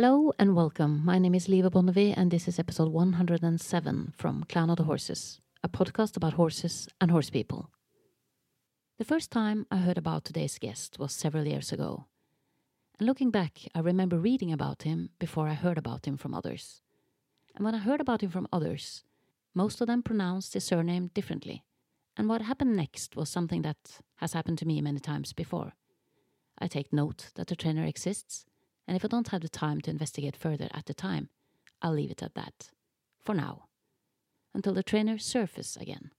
Hello and welcome. My name is Liva Bonnevie, and this is episode 107 from Clan of the Horses, a podcast about horses and horse people. The first time I heard about today's guest was several years ago. And looking back, I remember reading about him before I heard about him from others. And when I heard about him from others, most of them pronounced his surname differently. And what happened next was something that has happened to me many times before. I take note that the trainer exists and if I don't have the time to investigate further at the time, I'll leave it at that. For now. Until the trainer surfaces again,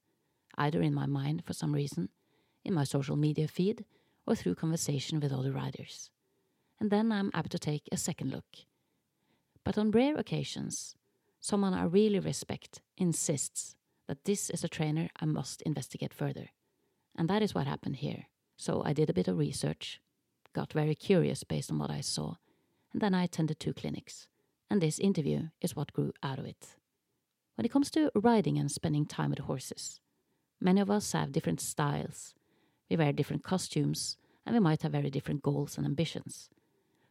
either in my mind for some reason, in my social media feed, or through conversation with other riders. And then I'm apt to take a second look. But on rare occasions, someone I really respect insists that this is a trainer I must investigate further. And that is what happened here. So I did a bit of research, got very curious based on what I saw, and then I attended two clinics. And this interview is what grew out of it. When it comes to riding and spending time with horses, many of us have different styles. We wear different costumes, and we might have very different goals and ambitions.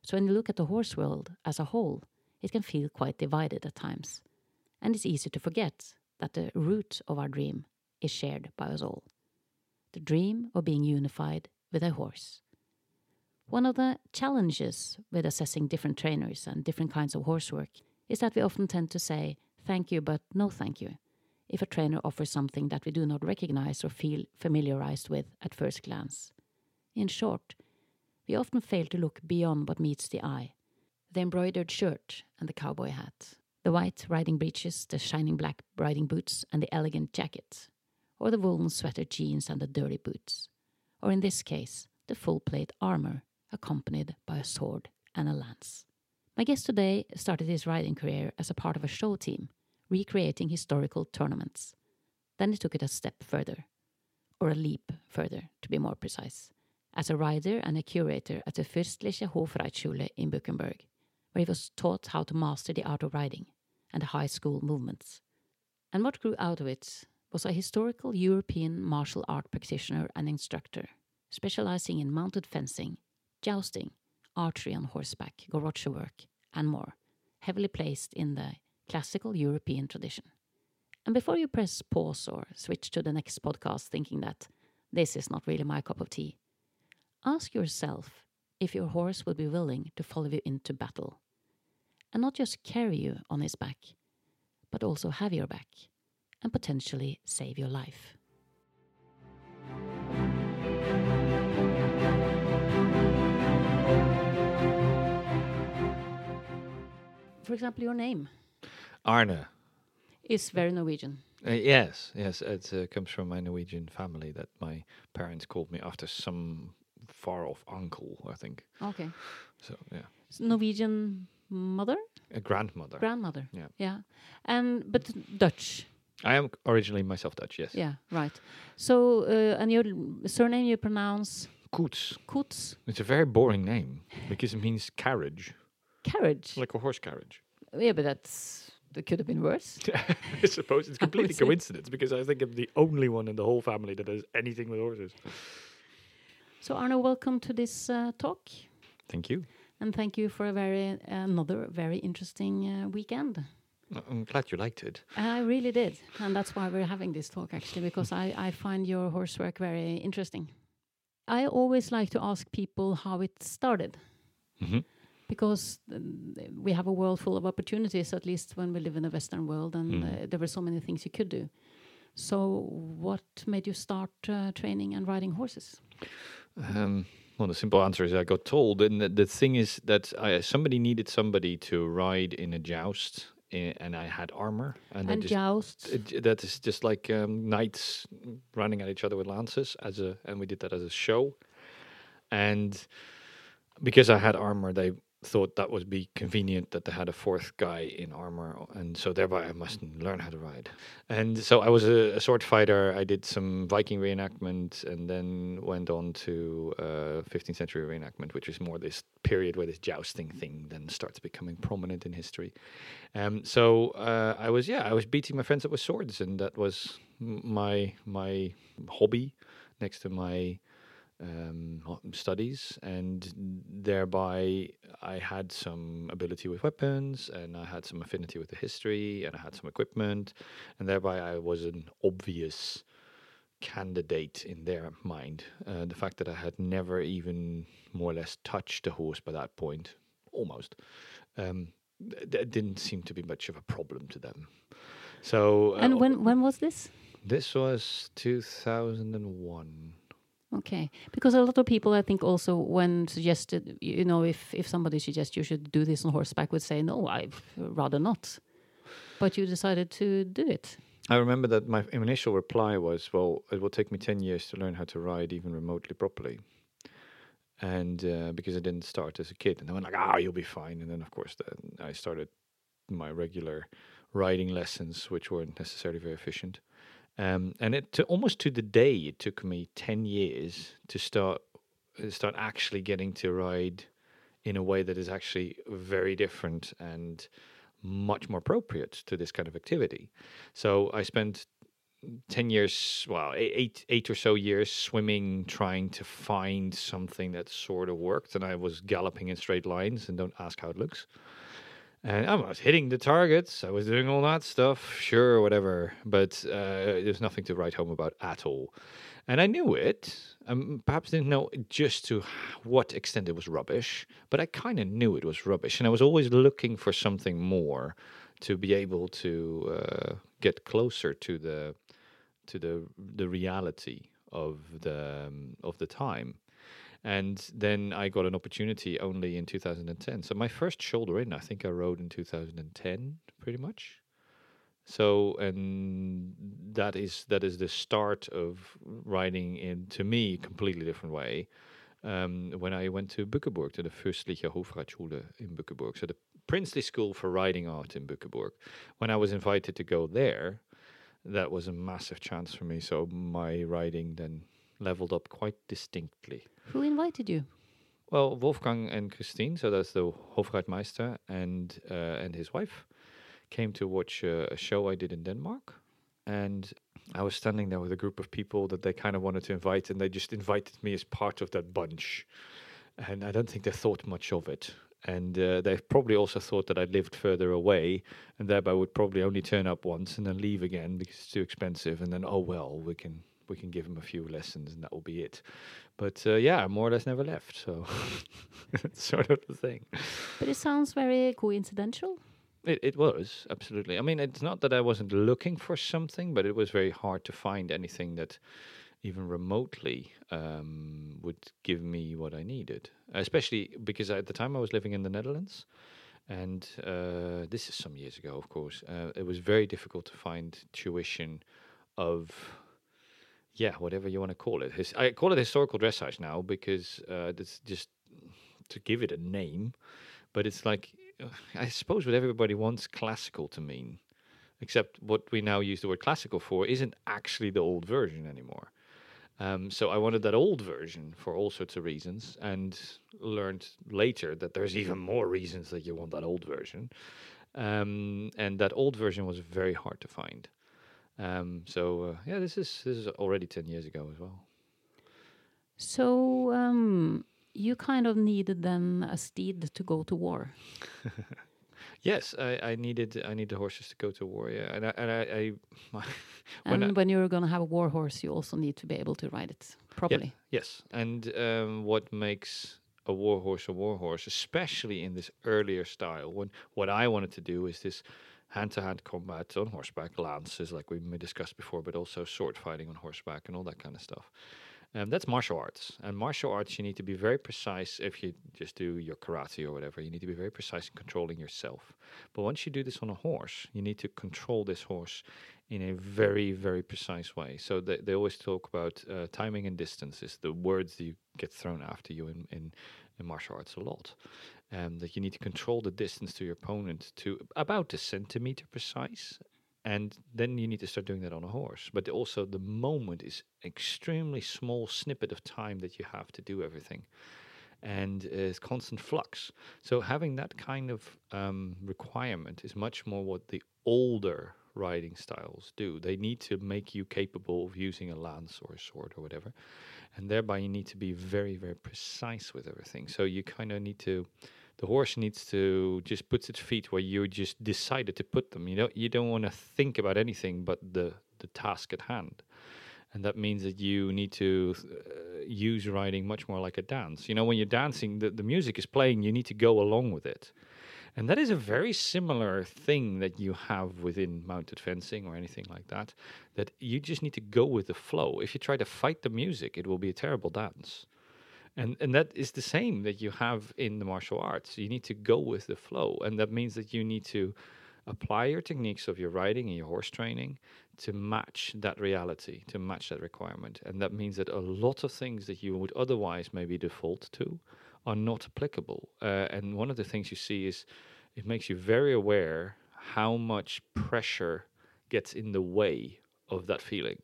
So when you look at the horse world as a whole, it can feel quite divided at times. And it's easy to forget that the root of our dream is shared by us all. The dream of being unified with a horse. One of the challenges with assessing different trainers and different kinds of horsework is that we often tend to say, thank you, but no thank you, if a trainer offers something that we do not recognize or feel familiarized with at first glance. In short, we often fail to look beyond what meets the eye. The embroidered shirt and the cowboy hat, the white riding breeches, the shining black riding boots, and the elegant jacket, or the woolen sweater jeans and the dirty boots, or in this case, the full plate armor accompanied by a sword and a lance. My guest today started his riding career as a part of a show team, recreating historical tournaments. Then he took it a step further, or a leap further, to be more precise, as a rider and a curator at the Fürstliche Hofreitschule in Bückeburg, where he was taught how to master the art of riding and the high school movements. And what grew out of it was a historical European martial art practitioner and instructor, specializing in mounted fencing jousting, archery on horseback, garrocha work, and more, heavily placed in the classical European tradition. And before you press pause or switch to the next podcast thinking that this is not really my cup of tea, ask yourself if your horse would be willing to follow you into battle. And not just carry you on his back, but also have your back and potentially save your life. For example, your name Arne. is very Norwegian. Uh, yes, yes, it uh, comes from my Norwegian family that my parents called me after some far off uncle, I think. Okay. So, yeah. So Norwegian mother, A grandmother. grandmother. Yeah. Yeah. And but Dutch. I am originally myself Dutch, yes. Yeah. Right. So uh, and your surname you pronounce Koets. Koets It's a very boring name because it means carriage, carriage. like a horse carriage. yeah, but that's that could have been worse. I suppose it's completely coincidence because I think I'm the only one in the whole family that does anything with horses. So Arno, welcome to this uh, talk, Thank you. and thank you for a very another very interesting uh, weekend. I- I'm glad you liked it. I really did, and that's why we're having this talk actually, because I, I find your horse work very interesting. I always like to ask people how it started, hmm because um, we have a world full of opportunities, at least when we live in the Western world, and Mm. uh, there were so many things you could do. So, what made you start uh, training and riding horses? Um, well, the simple answer is I got told, and the, the thing is that I, somebody needed somebody to ride in a joust, eh, and I had armor, and, And just, joust. it, that is just like um, knights running at each other with lances, as a, and we did that as a show, and because I had armor, they thought that would be convenient that they had a fourth guy in armor, and so thereby I must learn how to ride. And so I was a, a sword fighter. I did some Viking reenactment, and then went on to uh, 15th century reenactment, which is more this period where this jousting thing then starts becoming prominent in history. Um, so uh, I was, yeah, I was beating my friends up with swords, and that was my my hobby next to my um, studies, and thereby I had some ability with weapons, and I had some affinity with the history, and I had some equipment, and thereby I was an obvious candidate in their mind. Uh, the fact that I had never even more or less touched a horse by that point, almost, um, th- that didn't seem to be much of a problem to them. So, uh, And when when was this? this was 2001. Okay, because a lot of people, I think, also when suggested, you know, if if somebody suggests you should do this on horseback, would say, no, I'd rather not. But you decided to do it. I remember that my initial reply was, "Well, it will take me ten years to learn how to ride even remotely properly," and uh, because I didn't start as a kid, and they went like, "Ah, you'll be fine." And then, of course, then I started my regular riding lessons, which weren't necessarily very efficient. Um, and it to, almost to the day, it took me ten years to start uh, start actually getting to ride in a way that is actually very different and much more appropriate to this kind of activity. So I spent 10 years, well, eight, eight or so years swimming, trying to find something that sort of worked. And I was galloping in straight lines, and don't ask how it looks. And I was hitting the targets. I was doing all that stuff, sure, whatever. But uh, there's nothing to write home about at all. And I knew it. Um, perhaps didn't know just to what extent it was rubbish, but I kind of knew it was rubbish. And I was always looking for something more to be able to uh, get closer to the to the the reality of the um, of the time. And then I got an opportunity only in 2010. So my first shoulder in, I think I rode in 2010, pretty much. So and that is that is the start of riding in to me a completely different way. Um, when I went to Bückeburg to the Fürstliche Hofreitschule in Bückeburg, so the princely school for riding art in Bückeburg. When I was invited to go there, that was a massive chance for me. So my riding then leveled up quite distinctly. Who invited you? Well, Wolfgang and Christine, so that's the Hofreitmeister and uh, and his wife, came to watch uh, a show I did in Denmark, and I was standing there with a group of people that they kind of wanted to invite, and they just invited me as part of that bunch, and I don't think they thought much of it. And uh, they probably also thought that I lived further away, and thereby would probably only turn up once and then leave again because it's too expensive. And then, oh well, we can we can give him a few lessons, and that will be it. But uh, yeah, I more or less never left. So it's sort of the thing. But it sounds very coincidental. It, it was absolutely. I mean, it's not that I wasn't looking for something, but it was very hard to find anything that even remotely um, would give me what I needed. Especially because at the time I was living in the Netherlands, and uh, this is some years ago, of course. Uh, it was very difficult to find tuition of yeah, whatever you want to call it. His, I call it historical dressage now because uh, it's just to give it a name, but it's like I suppose what everybody wants classical to mean, except what we now use the word classical for isn't actually the old version anymore. Um, so I wanted that old version for all sorts of reasons, and learned later that there's even more reasons that you want that old version. Um, and that old version was very hard to find. Um, so uh, yeah, this is this is already ten years ago as well. So um, you kind of needed then a steed to go to war. Yes, I, I needed I need the horses to go to war. Yeah, and I, and I, I when And I- when you're going to have a war horse, you also need to be able to ride it properly. Yes, and um, what makes a war horse a war horse, especially in this earlier style, when what I wanted to do is this hand-to-hand combat on horseback, lances, like we discussed before, but also sword fighting on horseback and all that kind of stuff. Um, that's martial arts, and martial arts you need to be very precise. If you just do your karate or whatever, you need to be very precise in controlling yourself. But once you do this on a horse, you need to control this horse in a very, very precise way. So they, they always talk about uh, timing and distance is the words that you get thrown after you in, in, in martial arts a lot. Um, that you need to control the distance to your opponent to about a centimeter precise. And then you need to start doing that on a horse. But also the moment is extremely small snippet of time that you have to do everything and it's constant flux. So having that kind of um, requirement is much more what the older riding styles do. They need to make you capable of using a lance or a sword or whatever. And thereby you need to be very, very precise with everything. So you kind of need to the horse needs to just put its feet where you just decided to put them. You know, you don't want to think about anything but the the task at hand, and that means that you need to uh, use riding much more like a dance. You know, when you're dancing, the, the music is playing. You need to go along with it, and that is a very similar thing that you have within mounted fencing or anything like that. That you just need to go with the flow. If you try to fight the music, it will be a terrible dance and and that is the same that you have in the martial arts. You need to go with the flow. And that means that you need to apply your techniques of your riding and your horse training to match that reality to match that requirement. And that means that a lot of things that you would otherwise maybe default to are not applicable. Uh, and one of the things you see is it makes you very aware how much pressure gets in the way of that feeling.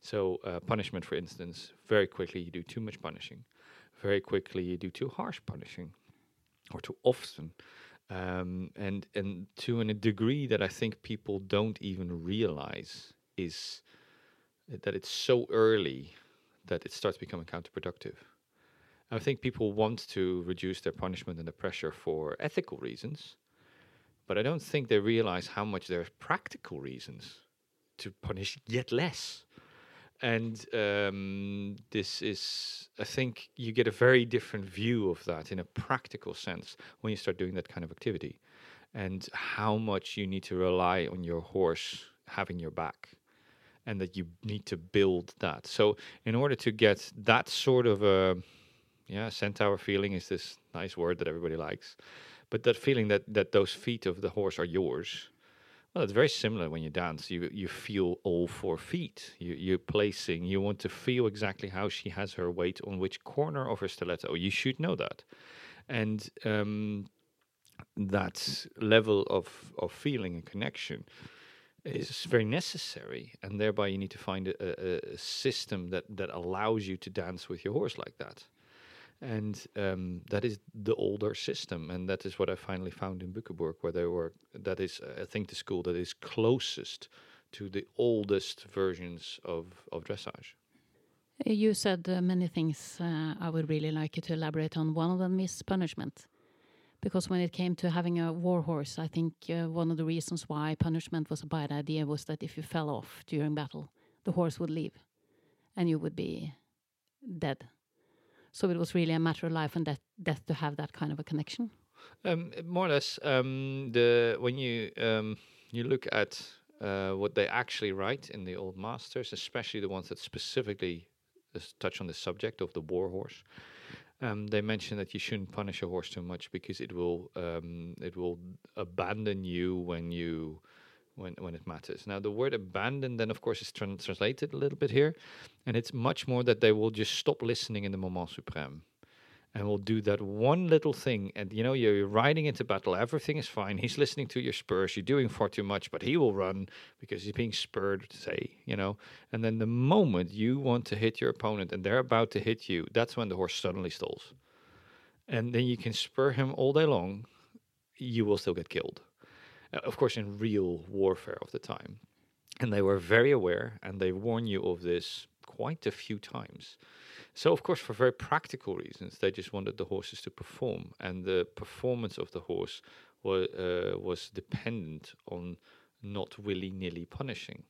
So uh, punishment for instance very quickly you do too much punishing very quickly you do too harsh punishing or too often. Um, and and to a degree that I think people don't even realize is that it's so early that it starts becoming counterproductive. I think people want to reduce their punishment and the pressure for ethical reasons, but I don't think they realize how much there are practical reasons to punish yet less and um, this is i think you get a very different view of that in a practical sense when you start doing that kind of activity and how much you need to rely on your horse having your back and that you need to build that. So in order to get that sort of a yeah centaur feeling is this nice word that everybody likes but that feeling that that those feet of the horse are yours well, it's very similar when you dance. You you feel all four feet. You you're placing. You want to feel exactly how she has her weight on which corner of her stiletto. You should know that, and um, that level of of feeling and connection is very necessary. And thereby, you need to find a, a, a system that that allows you to dance with your horse like that and um, that is the older system, and that is what I finally found in Bückeburg, where they were. That is, I think, the school that is closest to the oldest versions of of dressage. You said uh, many things. Uh, I would really like you to elaborate on. One of them is punishment, because when it came to having a war horse, I think uh, one of the reasons why punishment was a bad idea was that if you fell off during battle, the horse would leave, and you would be dead. So it was really a matter of life and death, death to have that kind of a connection. Um, more or less, um, the when you um, you look at uh, what they actually write in the old masters, especially the ones that specifically touch on the subject of the war horse, um, they mention that you shouldn't punish a horse too much because it will um, it will abandon you when you when, when it matters. Now, the word abandon then, of course, is translated a little bit here, and it's much more that they will just stop listening in the moment supreme and will do that one little thing. And you know, you're riding into battle, everything is fine. He's listening to your spurs, you're doing far too much, but he will run because he's being spurred, to say, you know. And then the moment you want to hit your opponent and they're about to hit you, that's when the horse suddenly stalls. And then you can spur him all day long, you will still get killed. Uh, of course, in real warfare of the time. And they were very aware and they warn you of this quite a few times. So, of course, for very practical reasons, they just wanted the horses to perform, and the performance of the horse was uh, was dependent on not willy nilly punishing,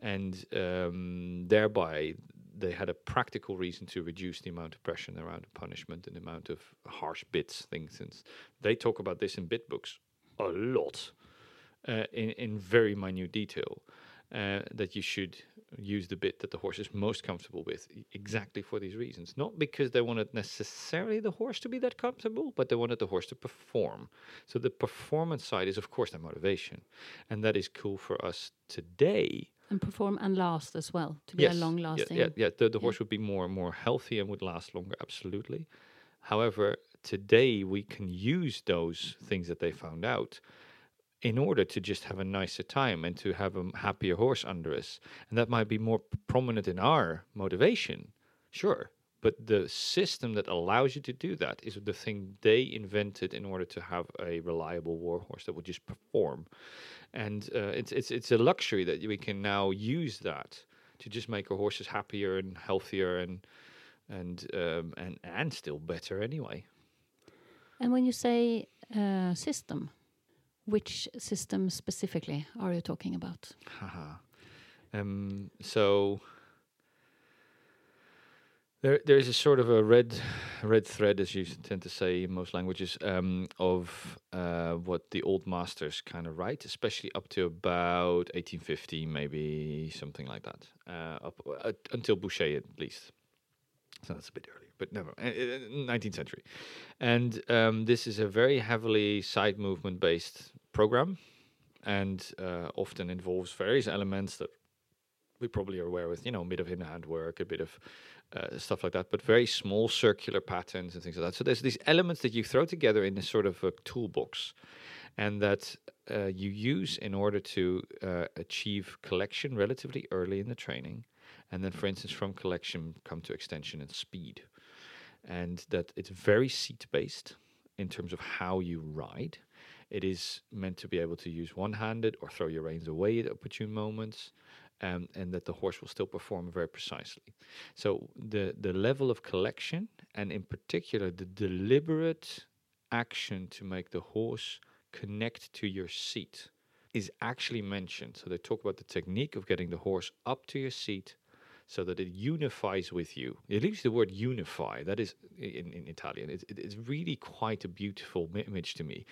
and um, thereby they had a practical reason to reduce the amount of pressure around the punishment and the amount of harsh bits things. Since they talk about this in bit books a lot uh, in, in very minute detail. Uh, that you should use the bit that the horse is most comfortable with exactly for these reasons. Not because they wanted necessarily the horse to be that comfortable, but they wanted the horse to perform. So the performance side is, of course, their motivation. And that is cool for us today. And perform and last as well, to be yes. a long lasting. Yeah, yeah, yeah. The, the yeah. horse would be more and more healthy and would last longer, absolutely. However, today we can use those things that they found out in order to just have a nicer time and to have a happier horse under us. And that might be more prominent in our motivation, sure. but the system that allows you to do that is the thing they invented in order to have a reliable warhorse that would just perform. And uh, it's it's it's a luxury that we can now use that to just make our horses happier and healthier and and um, and and still better anyway. And when you say uh, system, which system specifically are you talking about? Um, so there, there's a sort of a red, red thread, as you tend to say in most languages, um, of uh, what the old masters kind of write, especially up to about 1850, maybe something like that, uh, up uh, until Baucher at least. So that's a bit earlier, but never. Uh, uh, 19th century, and um, this is a very heavily side movement based program, and uh, often involves various elements that we probably are aware with, you know, a bit of in-hand work, a bit of uh, stuff like that, but very small circular patterns and things like that. So there's these elements that you throw together in a sort of a toolbox, and that uh, you use in order to uh, achieve collection relatively early in the training, and then, for instance, from collection come to extension and speed, and that it's very seat-based in terms of how you ride. It is meant to be able to use one-handed or throw your reins away at opportune moments um, and that the horse will still perform very precisely. So the the level of collection, and in particular the deliberate action to make the horse connect to your seat, is actually mentioned. So they talk about the technique of getting the horse up to your seat. So that it unifies with you. It leaves the word unify. That is in, in Italian. It, it, it's really quite a beautiful image to me,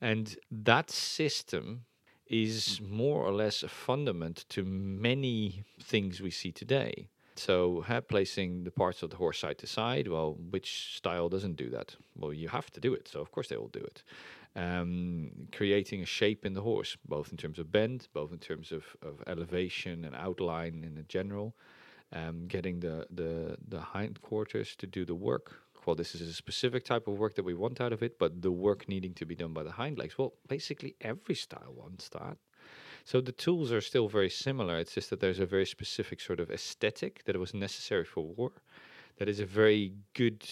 and that system is more or less a fundament to many things we see today. So, uh, placing the parts of the horse side to side, well, which style doesn't do that? Well, you have to do it. So, of course, they will do it. Um, creating a shape in the horse, both in terms of bend, both in terms of, of elevation and outline in the general. Um, getting the, the, the hindquarters to do the work, well, this is a specific type of work that we want out of it, but the work needing to be done by the hind legs, well, basically every style wants that. So the tools are still very similar. It's just that there's a very specific sort of aesthetic that was necessary for war. That is a very good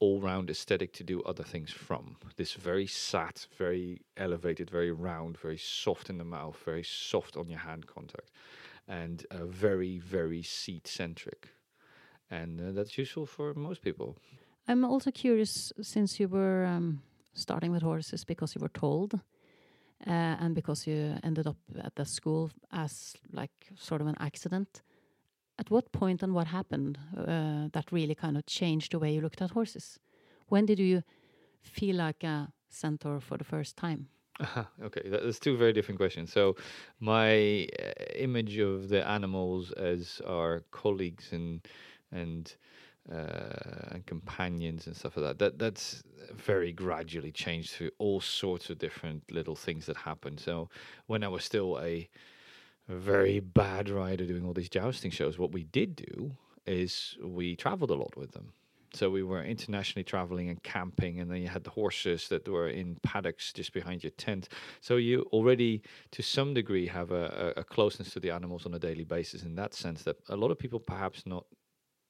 all-round aesthetic to do other things from. This very sat, very elevated, very round, very soft in the mouth, very soft on your hand contact, and uh, very, very seat-centric and uh, that's useful for most people. I'm also curious since you were um, starting with horses because you were told, uh, and because you ended up at the school as like sort of an accident. At what point and what happened uh, that really kind of changed the way you looked at horses? When did you feel like a centaur for the first time? Okay, that's two very different questions. So, my uh, image of the animals as our colleagues and and uh, and companions and stuff like that. That that's very gradually changed through all sorts of different little things that happened. So when I was still a, a very bad rider doing all these jousting shows, what we did do is we traveled a lot with them. So we were internationally traveling and camping, and then you had the horses that were in paddocks just behind your tent. So you already, to some degree, have a, a, closeness to the animals on a daily basis. In that sense, that a lot of people perhaps not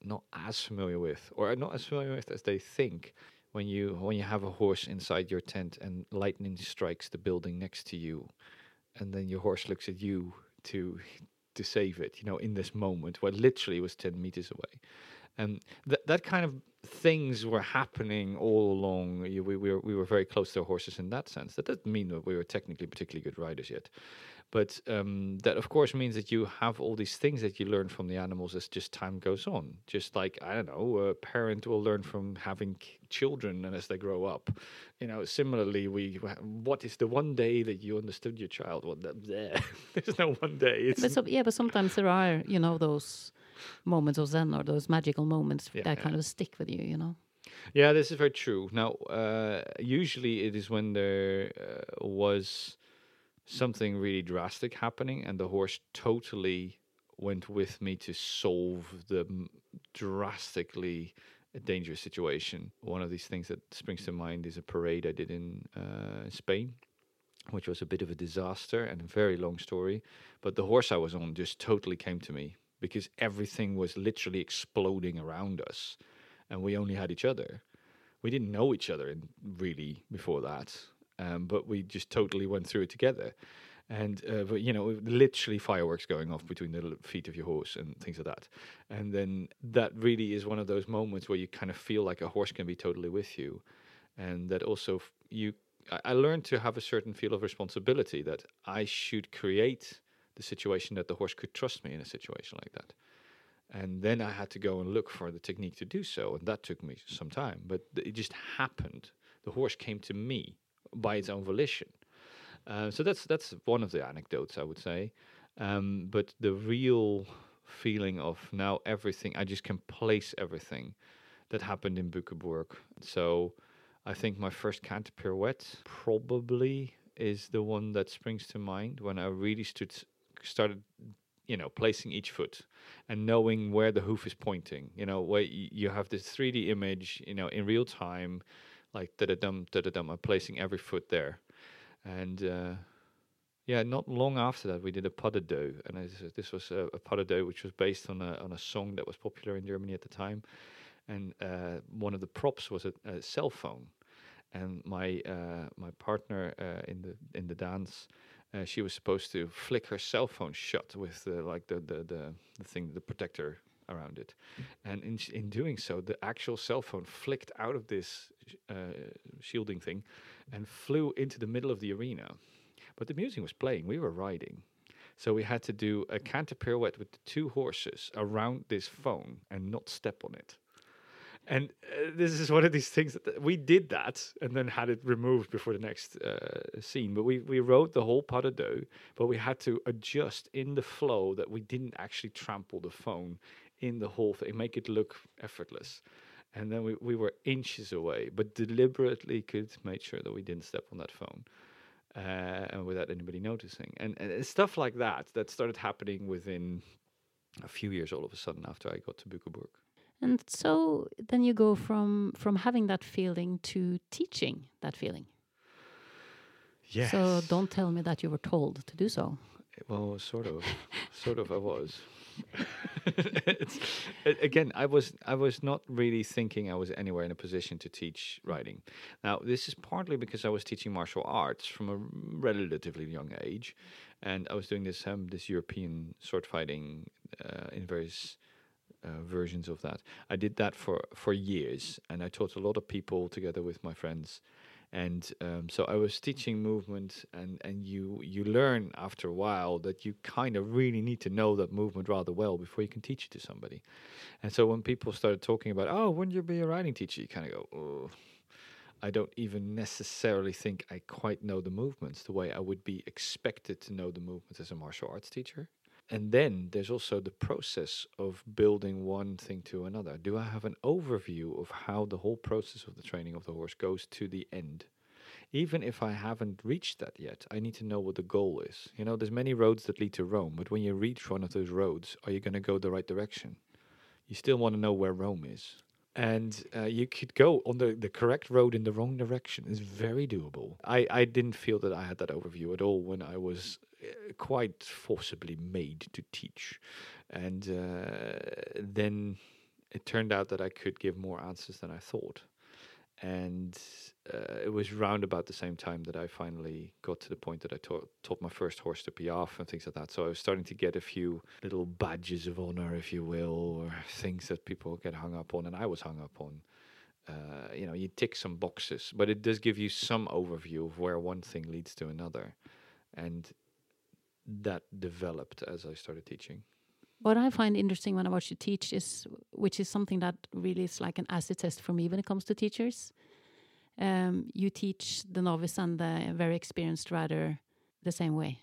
not as familiar with, or not as familiar with as they think. When you when you have a horse inside your tent and lightning strikes the building next to you, and then your horse looks at you to to save it, you know, in this moment, where literally was ten meters away, and that that kind of things were happening all along. We, we, were, we were very close to our horses in that sense. That doesn't mean that we were technically particularly good riders yet. But um, that, of course, means that you have all these things that you learn from the animals as just time goes on. Just like, I don't know, a parent will learn from having children and as they grow up. You know, similarly, we what is the one day that you understood your child? Well, there's no one day. But so, yeah, but sometimes there are, you know, those moments of Zen or those magical moments yeah, that kind of stick with you, you know? Yeah, this is very true. Now, uh, usually it is when there uh, was something really drastic happening and the horse totally went with me to solve the drastically dangerous situation. One of these things that springs to mind is a parade I did in uh, Spain, which was a bit of a disaster and a very long story. But the horse I was on just totally came to me because everything was literally exploding around us. and we only had each other. We didn't know each other in, really before that, um, but we just totally went through it together. And uh, but you know, literally fireworks going off between the feet of your horse and things like that. And then that really is one of those moments where you kind of feel like a horse can be totally with you, and that also you. I learned to have a certain feel of responsibility that I should create the situation that the horse could trust me in a situation like that. And then I had to go and look for the technique to do so, and that took me some time. But it just happened. The horse came to me by its own volition. Uh, so that's that's one of the anecdotes I would say. Um, but the real feeling of now everything, I just can place everything that happened in Bückeburg. So I think my first canter pirouette probably is the one that springs to mind when I really stood, started, you know, placing each foot and knowing where the hoof is pointing. You know, where y- you have this 3D image, you know, in real time, like da da dum da da dum. I'm placing every foot there, and uh, yeah, not long after that, we did a pas de deux, and this, was a, a pas de deux which was based on a on a song that was popular in Germany at the time, and uh, one of the props was a, a cell phone, and my uh, my partner uh, in the in the dance. Uh, she was supposed to flick her cell phone shut with the, like the, the, the, the thing, the protector around it. And in, in doing so, the actual cell phone flicked out of this sh- uh, shielding thing and flew into the middle of the arena. But the music was playing, we were riding. So we had to do a canter pirouette with the two horses around this phone and not step on it. And uh, this is one of these things that we did that and then had it removed before the next uh, scene. But we, we wrote the whole pas de deux, but we had to adjust in the flow that we didn't actually trample the phone in the whole thing, make it look effortless. And then we, we were inches away, but deliberately could make sure that we didn't step on that phone uh, and without anybody noticing. And, and stuff like that that started happening within a few years all of a sudden after I got to Bückeburg. And so then you go from from having that feeling to teaching that feeling. Yes. So don't tell me that you were told to do so. Well, sort of, sort of. I was. again, I was. I was not really thinking I was anywhere in a position to teach writing. Now, this is partly because I was teaching martial arts from a relatively young age, and I was doing this um, this European sword fighting uh, in various uh, versions of that. I did that for for years, and I taught a lot of people together with my friends and um, so I was teaching movement, and and you you learn after a while that you kind of really need to know that movement rather well before you can teach it to somebody. And so when people started talking about, oh, wouldn't you be a writing teacher? You kind of go, oh. I don't even necessarily think I quite know the movements the way I would be expected to know the movements as a martial arts teacher. And then there's also the process of building one thing to another. Do I have an overview of how the whole process of the training of the horse goes to the end? Even if I haven't reached that yet, I need to know what the goal is. You know, there's many roads that lead to Rome, but when you reach one of those roads, are you going to go the right direction? You still want to know where Rome is. And uh, you could go on the, the correct road in the wrong direction. It's very doable. I, I didn't feel that I had that overview at all when I was quite forcibly made to teach. And uh, then it turned out that I could give more answers than I thought. And uh, it was round about the same time that I finally got to the point that I taught, taught my first horse to piaffe and things like that. So I was starting to get a few little badges of honor, if you will, or things that people get hung up on, and I was hung up on. Uh, you know, you tick some boxes, but it does give you some overview of where one thing leads to another, and that developed as I started teaching. What I find interesting when I watch you teach is, which is something that really is like an acid test for me when it comes to teachers. Um, you teach the novice and the very experienced rider the same way.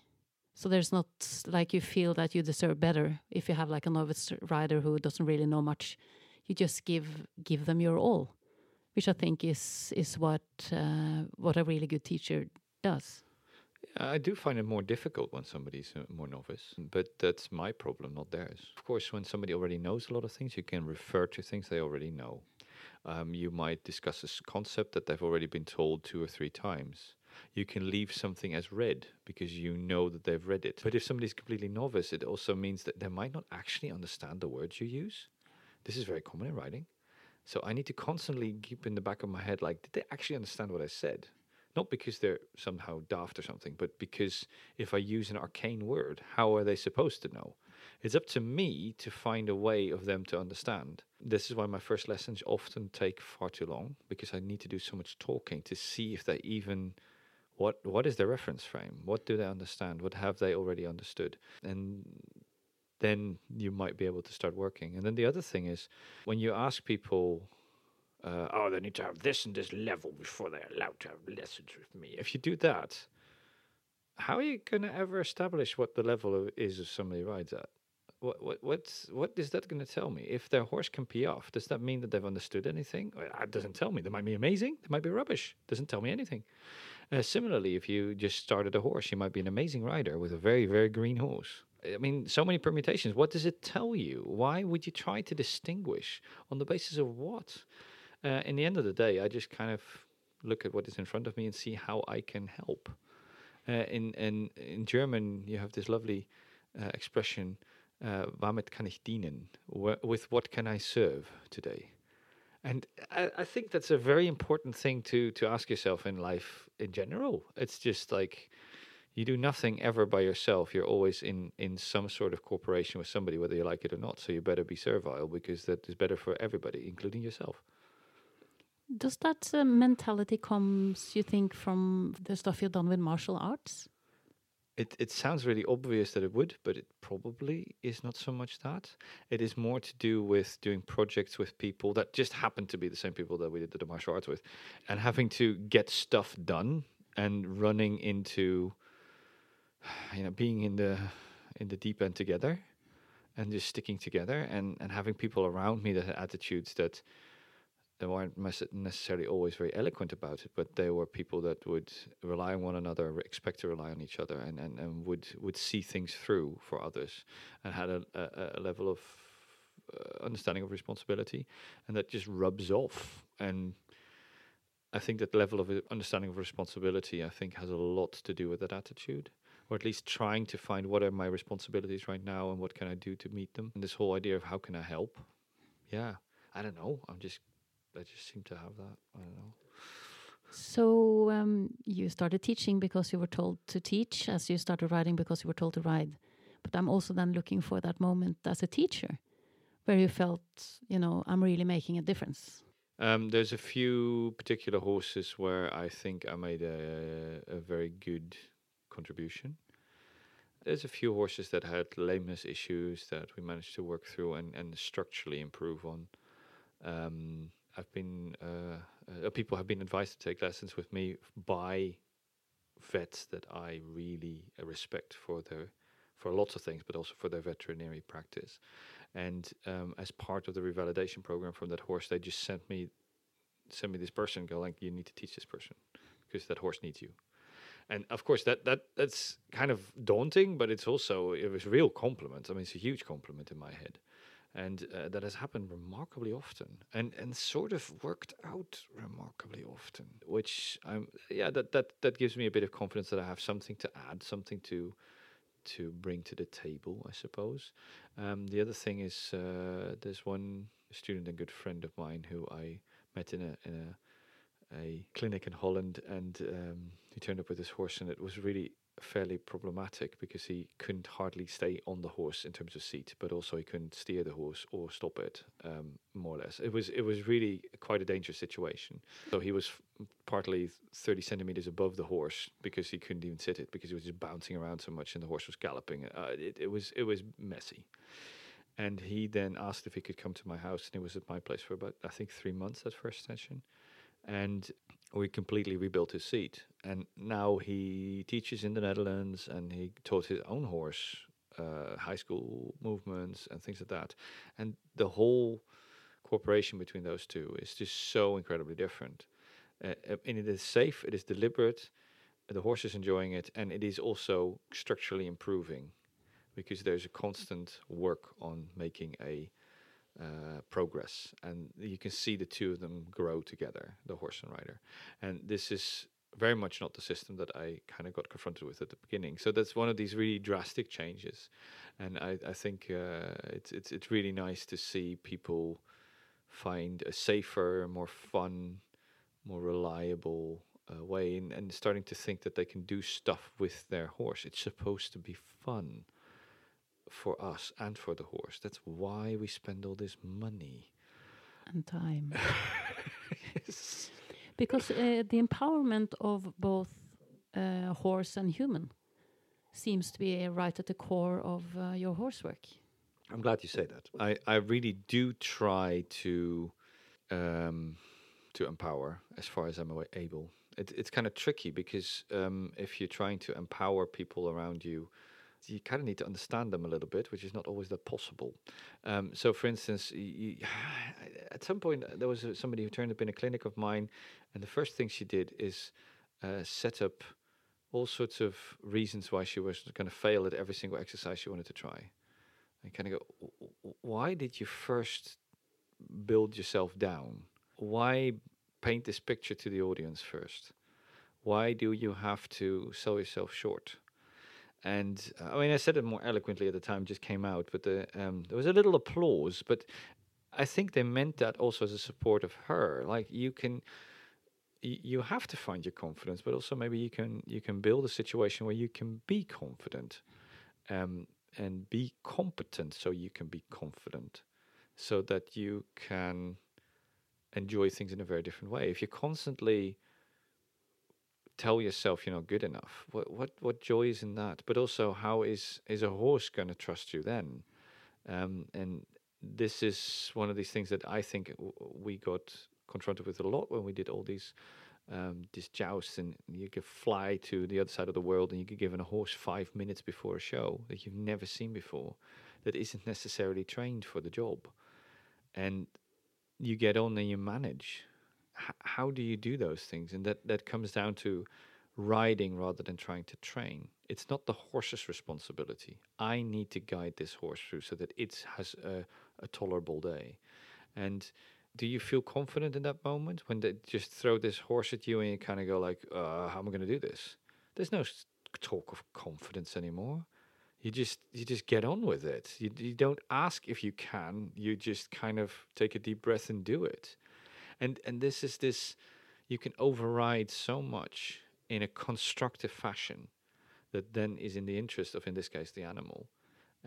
So there's not like you feel that you deserve better if you have like a novice rider who doesn't really know much. You just give give them your all, which I think is is what uh, what a really good teacher does. I do find it more difficult when somebody's uh, more novice, but that's my problem, not theirs. Of course, when somebody already knows a lot of things, you can refer to things they already know. Um, you might discuss a concept that they've already been told two or three times. You can leave something as read because you know that they've read it. But if somebody's completely novice, it also means that they might not actually understand the words you use. This is very common in writing. So I need to constantly keep in the back of my head, like, did they actually understand what I said? Not because they're somehow daft or something, but because if I use an arcane word, how are they supposed to know? It's up to me to find a way of them to understand. This is why my first lessons often take far too long because I need to do so much talking to see if they even what what is their reference frame? What do they understand? What have they already understood? And then you might be able to start working. And then the other thing is when you ask people uh, oh, they need to have this and this level before they're allowed to have lessons with me. If you do that, how are you going to ever establish what the level of, is of somebody rides at? What what what's what is that going to tell me? If their horse can piaffe, does that mean that they've understood anything? It doesn't tell me. They might be amazing. They might be rubbish. Doesn't tell me anything. Uh, similarly, if you just started a horse, you might be an amazing rider with a very very green horse. I mean, so many permutations. What does it tell you? Why would you try to distinguish on the basis of what? Uh, in the end of the day, I just kind of look at what is in front of me and see how I can help. Uh, in in in German, you have this lovely uh, expression, uh, "Womit kann ich dienen?" with what can I serve today? And I, I, think that's a very important thing to to ask yourself in life in general. It's just like you do nothing ever by yourself. You're always in in some sort of cooperation with somebody, whether you like it or not. So you better be servile because that is better for everybody, including yourself. Does that uh, mentality comes, you think, from the stuff you've done with martial arts? It it sounds really obvious that it would, but it probably is not so much that. It is more to do with doing projects with people that just happen to be the same people that we did the martial arts with, and having to get stuff done and running into, you know, being in the in the deep end together, and just sticking together, and and having people around me that had attitudes that they weren't necessarily always very eloquent about it, but they were people that would rely on one another, expect to rely on each other, and, and, and would would see things through for others, and had a, a, a level of uh, understanding of responsibility, and that just rubs off. And I think that level of uh, understanding of responsibility, I think, has a lot to do with that attitude, or at least trying to find what are my responsibilities right now and what can I do to meet them. And this whole idea of how can I help, yeah, I don't know. I'm just I just seem to have that. I don't know. So um, you started teaching because you were told to teach, as you started riding because you were told to ride. But I'm also then looking for that moment as a teacher, where you felt, you know, I'm really making a difference. Um, there's a few particular horses where I think I made a, a very good contribution. There's a few horses that had lameness issues that we managed to work through and, and structurally improve on. Um, I've been uh, uh, people have been advised to take lessons with me by vets that I really respect for their for lots of things, but also for their veterinary practice. And um, as part of the revalidation program from that horse, they just sent me sent me this person, go like, you need to teach this person because that horse needs you. And of course, that that that's kind of daunting, but it's also it was a real compliment. I mean, it's a huge compliment in my head and uh, that has happened remarkably often. And and sort of worked out remarkably often which i'm yeah that that that gives me a bit of confidence that i have something to add something to to bring to the table i suppose. Um, the other thing is uh, there's one student and good friend of mine who i met in a in a a clinic in Holland, and um, he turned up with his horse, and it was really fairly problematic because he couldn't hardly stay on the horse in terms of seat, but also he couldn't steer the horse or stop it, um, more or less. It was it was really quite a dangerous situation. So he was partly thirty centimeters above the horse because he couldn't even sit it because he was just bouncing around so much and the horse was galloping. Uh, it, it was it was messy. And he then asked if he could come to my house, and he was at my place for about I think three months at first session and we completely rebuilt his seat. And now he teaches in the Netherlands, and he taught his own horse uh, high school movements and things like that. And the whole cooperation between those two is just so incredibly different. Uh, uh and it is safe, it is deliberate, the horse is enjoying it, and it is also structurally improving because there's a constant work on making a uh, progress, and you can see the two of them grow together, the horse and rider. And this is very much not the system that I kind of got confronted with at the beginning. So that's one of these really drastic changes, and I, I think uh, it's it's it's really nice to see people find a safer, more fun, more reliable uh, way, and, and starting to think that they can do stuff with their horse. It's supposed to be fun for us and for the horse. That's why we spend all this money. and time. yes. Because uh, the empowerment of both uh, horse and human seems to be right at the core of uh, your horse work. I'm glad you say that. I, I really do try to um, to empower as far as I'm able. It, it's kind of tricky because um, if you're trying to empower people around you, you kind of need to understand them a little bit, which is not always that possible. Um, so, for instance, y y at some point uh, there was uh, somebody who turned up in a clinic of mine, and the first thing she did is uh, set up all sorts of reasons why she was going to fail at every single exercise she wanted to try. And kind of go, "W- w- why did you first build yourself down? Why paint this picture to the audience first? Why do you have to sell yourself short? And uh, I mean, I said it more eloquently at the time, just came out, but the, um, there was a little applause. But I think they meant that also as a support of her. Like you can, y- you have to find your confidence, but also maybe you can you can build a situation where you can be confident, um, and be competent, so you can be confident, so that you can enjoy things in a very different way. If you're constantly tell yourself you're not good enough, what what what joy is in that? But also, how is is a horse going to trust you then? Um, and this is one of these things that I think we got confronted with a lot when we did all these um, these jousts, and you could fly to the other side of the world, and you could give a horse five minutes before a show that you've never seen before, that isn't necessarily trained for the job, and you get on and you manage. H- how do you do those things? And that that comes down to riding rather than trying to train. It's not the horse's responsibility. I need to guide this horse through so that it has a, a tolerable day. And do you feel confident in that moment when they just throw this horse at you and you kind of go like, uh, "How am I going to do this?" There's no talk of confidence anymore. You just you just get on with it. You you don't ask if you can. You just kind of take a deep breath and do it. And and this is this you can override so much in a constructive fashion that then is in the interest of in this case the animal.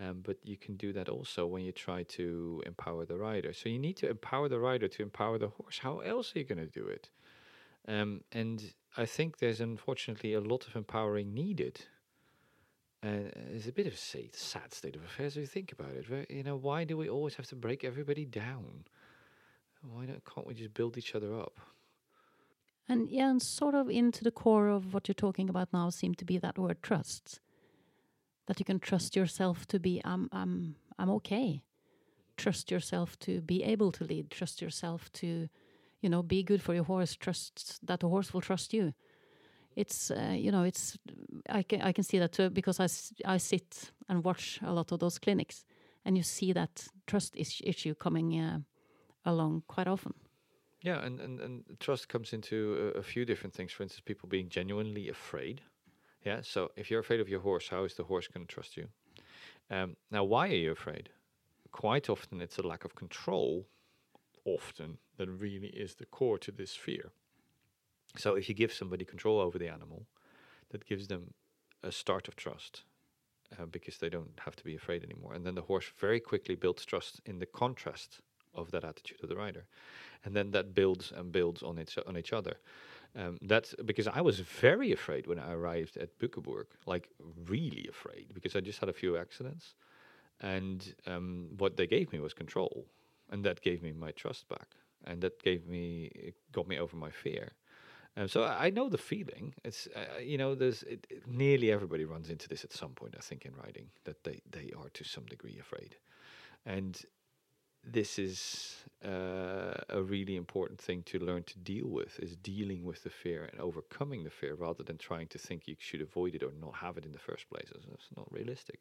Um, but you can do that also when you try to empower the rider. So you need to empower the rider to empower the horse. How else are you going to do it? Um, and I think there's unfortunately a lot of empowering needed. And it's a bit of a sad state of affairs if you think about it. Right? You know, why do we always have to break everybody down? Why don't, can't we just build each other up? And yeah, and sort of into the core of what you're talking about now seem to be that word trust. That you can trust yourself to be I'm I'm I'm okay. Trust yourself to be able to lead. Trust yourself to, you know, be good for your horse. Trust that the horse will trust you. It's uh, you know it's I can I can see that too because I, I sit and watch a lot of those clinics and you see that trust is issue coming uh, along quite often. Yeah, and, and, and trust comes into a, a few different things. For instance, people being genuinely afraid. Yeah, so if you're afraid of your horse, how is the horse going to trust you? Um, now, why are you afraid? Quite often, it's a lack of control, often, that really is the core to this fear. So, if you give somebody control over the animal, that gives them a start of trust uh, because they don't have to be afraid anymore. And then the horse very quickly builds trust in the contrast of that attitude of the rider and then that builds and builds on each on each other. Um, that's because I was very afraid when I arrived at Bückeburg, like really afraid, because I just had a few accidents, and um, what they gave me was control, and that gave me my trust back, and that gave me got me over my fear. Um, so I, I know the feeling. It's uh, you know, there's it, it- nearly everybody runs into this at some point. I think in riding that they they are to some degree afraid, and this is uh, a really important thing to learn to deal with is dealing with the fear and overcoming the fear rather than trying to think you should avoid it or not have it in the first place. It's- not realistic.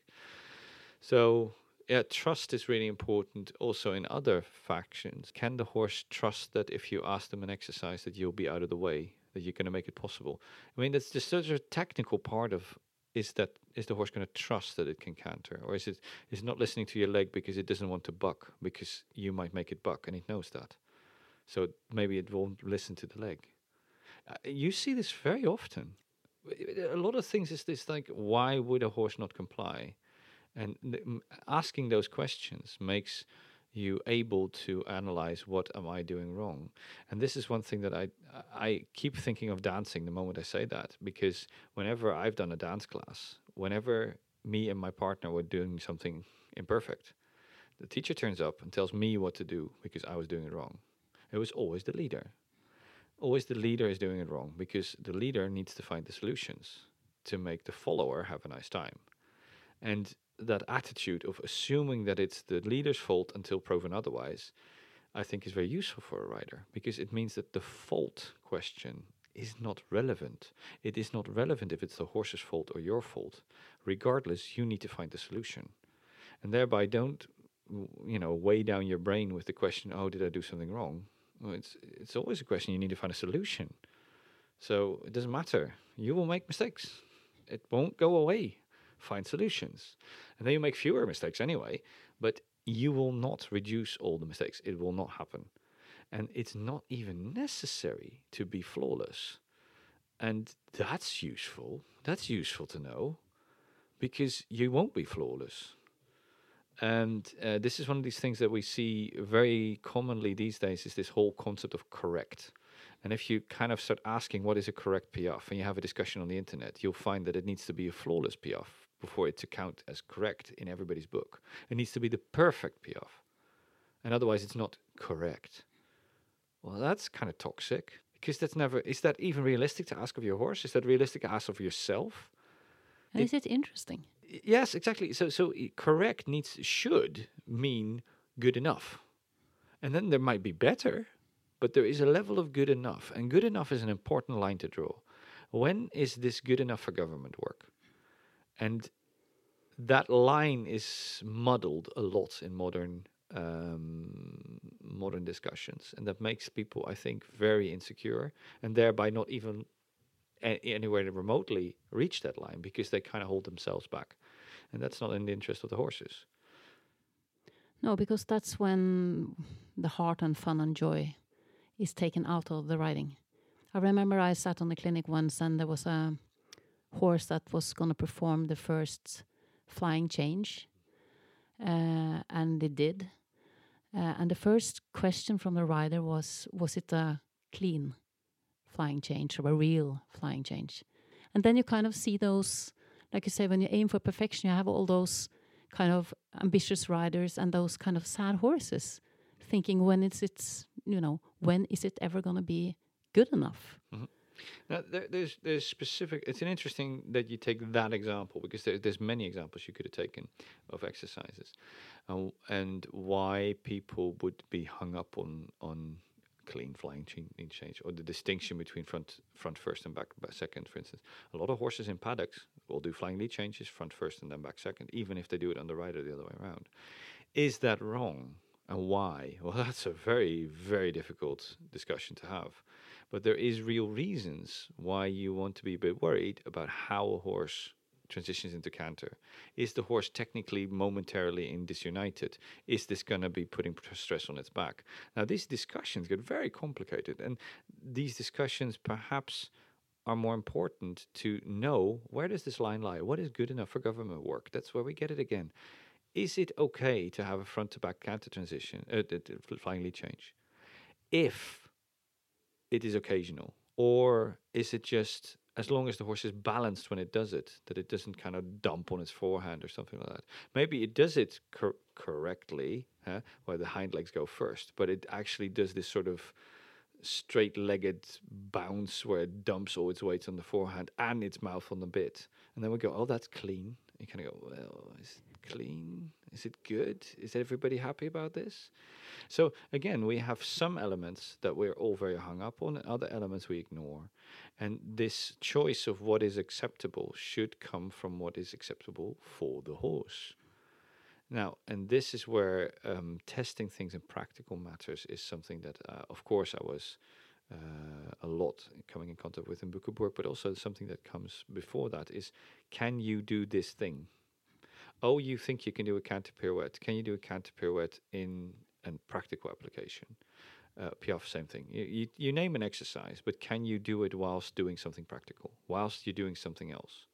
So yeah trust is really important. Also in other factions can the horse trust that if you ask them an exercise that you'll be out of the way that you're going to make it possible? I mean that's just such a technical part of is that is the horse going to trust that it can canter, or is it is not listening to your leg because it doesn't want to buck because you might make it buck and it knows that, so maybe it won't listen to the leg. Uh, you see this very often. A lot of things is this like why would a horse not comply, and th- asking those questions makes you able to analyze what am I doing wrong. And this is one thing that I I keep thinking of dancing the moment I say that because whenever I've done a dance class, whenever me and my partner were doing something imperfect, the teacher turns up and tells me what to do because I was doing it wrong. It was always the leader. Always the leader is doing it wrong because the leader needs to find the solutions to make the follower have a nice time. And that attitude of assuming that it's the leader's fault until proven otherwise, I think is very useful for a rider because it means that the fault question is not relevant. It is not relevant if it's the horse's fault or your fault. Regardless, you need to find the solution. And thereby don't you know weigh down your brain with the question, oh, did I do something wrong? Well, it's it's always a question you need to find a solution. So it doesn't matter. You will make mistakes. It won't go away find solutions. And then you make fewer mistakes anyway, but you will not reduce all the mistakes. It will not happen. And it's not even necessary to be flawless. And that's useful. That's useful to know because you won't be flawless. And uh, this is one of these things that we see very commonly these days is this whole concept of correct. And if you kind of start asking what is a correct piaffe and you have a discussion on the internet, you'll find that it needs to be a flawless piaffe before it to count as correct in everybody's book. It needs to be the perfect piaffe. And otherwise it's not correct. Well, that's kind of toxic because that's never is that even realistic to ask of your horse? Is that realistic to ask of yourself? And is it interesting? Yes, exactly. So so correct needs should mean good enough. And then there might be better, but there is a level of good enough. And good enough is an important line to draw. When is this good enough for government work? And that line is muddled a lot in modern um, modern discussions, and that makes people, I think, very insecure, and thereby not even a- anywhere remotely reach that line because they kind of hold themselves back, and that's not in the interest of the horses. No, because that's when the heart and fun and joy is taken out of the riding. I remember I sat on the clinic once, and there was a horse that was going to perform the first flying change, uh, and it did. Uh, and the first question from the rider was, "Was it a clean flying change or a real flying change?" And then you kind of see those, like you say, when you aim for perfection, you have all those kind of ambitious riders and those kind of sad horses, thinking, "When is it? You know, when is it ever going to be good enough?" Mm -hmm. Now, there, there's there's specific. It's an interesting that you take that example because there, there's many examples you could have taken of exercises, uh, and why people would be hung up on on clean flying change or the distinction between front front first and back, back second, for instance. A lot of horses in paddocks will do flying lead changes front first and then back second, even if they do it on the right or the other way around. Is that wrong? And why? Well, that's a very, very difficult discussion to have. But there is real reasons why you want to be a bit worried about how a horse transitions into canter. Is the horse technically momentarily in disunited? Is this going to be putting stress on its back? Now, these discussions get very complicated, and these discussions perhaps are more important to know where does this line lie? What is good enough for government work? That's where we get it again. Is it okay to have a front to back canter transition, uh, flying lead change? If it is occasional, or is it just as long as the horse is balanced when it does it, that it doesn't kind of dump on its forehand or something like that. Maybe it does it cor- correctly, huh, where the hind legs go first, but it actually does this sort of straight-legged bounce where it dumps all its weight on the forehand and its mouth on the bit, and then we go, oh, that's clean. You kind of go, well, is clean? Is it good? Is everybody happy about this? So again, we have some elements that we're all very hung up on, and other elements we ignore. And this choice of what is acceptable should come from what is acceptable for the horse. Now, and this is where um, testing things in practical matters is something that, uh, of course, I was uh, a lot coming in contact with in work, but also something that comes before that is, can you do this thing? Oh, you think you can do a canter pirouette? Can you do a canter pirouette in a practical application? Uh, Piaffe, same thing. You, you, you name an exercise, but can you do it whilst doing something practical, whilst you're doing something else?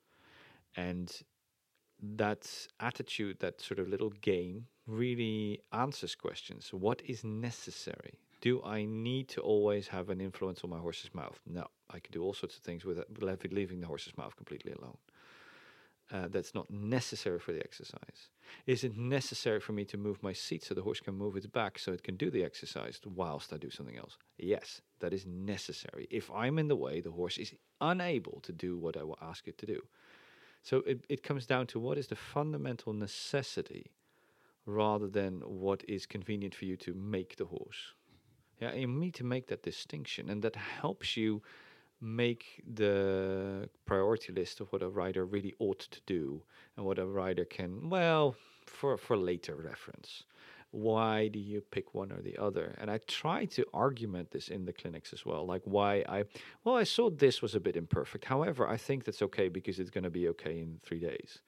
And that attitude, that sort of little game, really answers questions. What is necessary? Do I need to always have an influence on my horse's mouth? No, I can do all sorts of things with it, leaving the horse's mouth completely alone. Uh, that's not necessary for the exercise. Is it necessary for me to move my seat so the horse can move its back so it can do the exercise whilst I do something else? Yes, that is necessary. If I'm in the way, the horse is unable to do what I will ask it to do. So it, it comes down to what is the fundamental necessity rather than what is convenient for you to make the horse. Yeah, you need to make that distinction, and that helps you make the priority list of what a rider really ought to do and what a rider can well for for later reference. Why do you pick one or the other? And i try to argument this in the clinics as well like why i well i saw this was a bit imperfect. However i think that's okay because it's going to be okay in three days.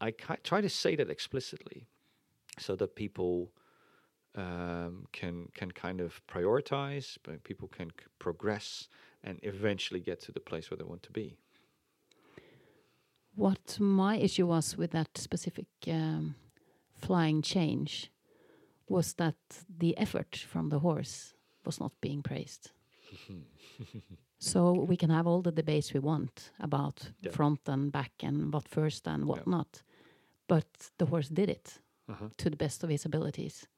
I try to say that explicitly so that people um, can can kind of prioritize, but people can progress and eventually get to the place where they want to be. What my issue was with that specific um, flying change was that the effort from the horse was not being praised. so we can have all the debates we want about yeah. front and back and what first and what yeah. not, but the horse did it uh -huh. to the best of his abilities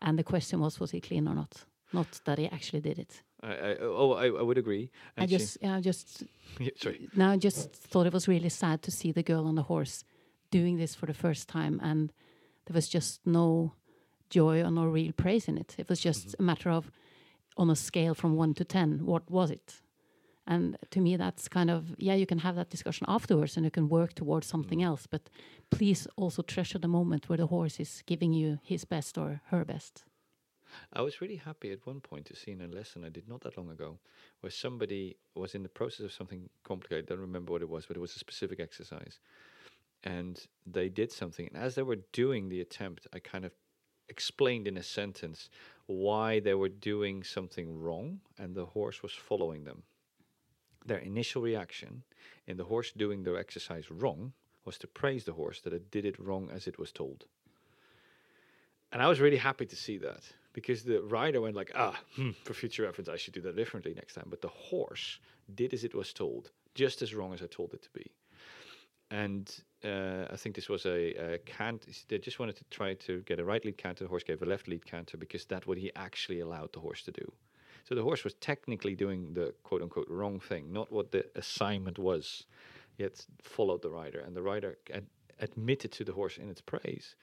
and the question was, was he clean or not? Not that he actually did it. I, I, oh, I, I would agree. I just, yeah, I just, yeah, sorry. Now I just thought it was really sad to see the girl on the horse doing this for the first time, and there was just no joy or no real praise in it. It was just mm -hmm. a matter of, on a scale from one to ten, what was it? And to me, that's kind of, yeah, you can have that discussion afterwards and you can work towards something mm. else, but please also treasure the moment where the horse is giving you his best or her best. I was really happy at one point to see in a lesson I did not that long ago where somebody was in the process of something complicated. I don't remember what it was, but it was a specific exercise. And they did something. And as they were doing the attempt, I kind of explained in a sentence why they were doing something wrong and the horse was following them their initial reaction in the horse doing the exercise wrong was to praise the horse that it did it wrong as it was told. And I was really happy to see that because the rider went like, ah, hmm, for future reference, I should do that differently next time. But the horse did as it was told, just as wrong as I told it to be. And uh, I think this was a, a cant. They just wanted to try to get a right lead canter. The horse gave a left lead canter because that what he actually allowed the horse to do. So the horse was technically doing the quote unquote wrong thing, not what the assignment was, yet followed the rider. And the rider ad- admitted to the horse in its praise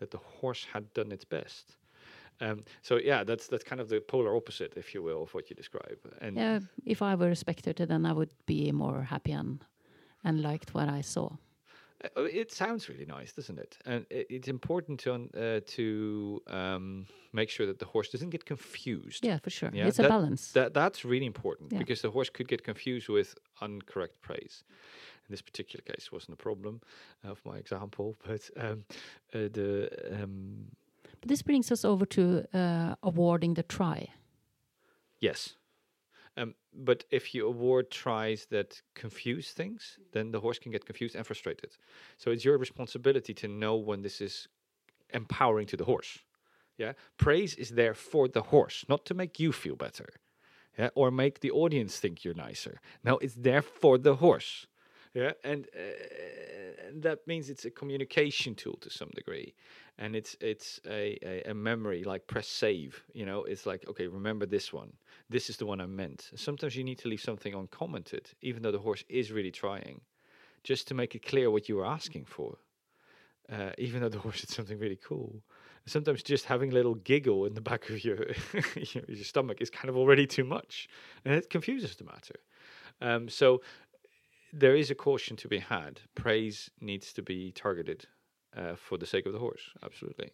that the horse had done its best. Um, so yeah, that's that's kind of the polar opposite, if you will, of what you describe. And yeah, if I were a spectator, then I would be more happy and and liked what I saw. Uh, it sounds really nice, doesn't it? And it's important to uh, to um, make sure that the horse doesn't get confused. Yeah, for sure. Yeah? It's that, a balance. That that's really important yeah. because the horse could get confused with incorrect praise. In this particular case, wasn't a problem of my example, but um, uh, the. Um, this brings us over to uh, awarding the try. Yes. Um, but if you award tries that confuse things, then the horse can get confused and frustrated. So it's your responsibility to know when this is empowering to the horse. Yeah, praise is there for the horse, not to make you feel better, yeah, or make the audience think you're nicer. No, it's there for the horse. Yeah, and uh, that means it's a communication tool to some degree, and it's it's a, a, a, memory like press save you know? It's like okay remember this one. This is the one i meant. Sometimes you need to leave something uncommented even though the horse is really trying just to make it clear what you were asking for uh, even though the horse did something really cool. Sometimes just having a little giggle in the back of your your, stomach is kind of already too much and it confuses the matter. Um, so there is a caution to be had. Praise needs to be targeted uh, for the sake of the horse. Absolutely.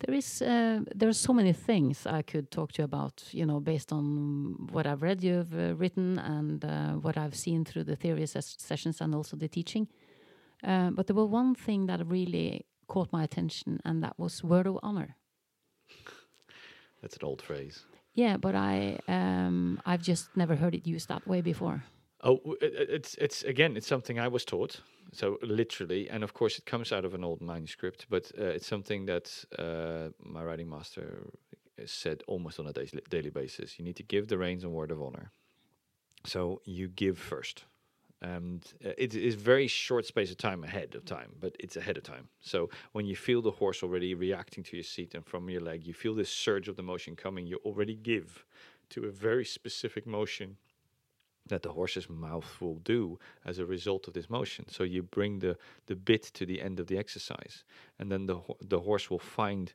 There is uh, there are so many things I could talk to you about, you know, based on what I've read you've uh, written and uh, what I've seen through the theory ses sessions and also the teaching. Uh, but there was one thing that really caught my attention, and that was word of honor. That's an old phrase. Yeah, but I um, I've just never heard it used that way before. Oh, it's it's again, it's something I was taught. So literally, and of course, it comes out of an old manuscript, but uh, it's something that uh, my riding master said almost on a daily, daily basis. You need to give the reins on word of honor. So you give first, and uh, it is very short space of time ahead of time, but it's ahead of time. So when you feel the horse already reacting to your seat and from your leg, you feel this surge of the motion coming. You already give to a very specific motion that the horse's mouth will do as a result of this motion. So you bring the, the bit to the end of the exercise, and then the the horse will find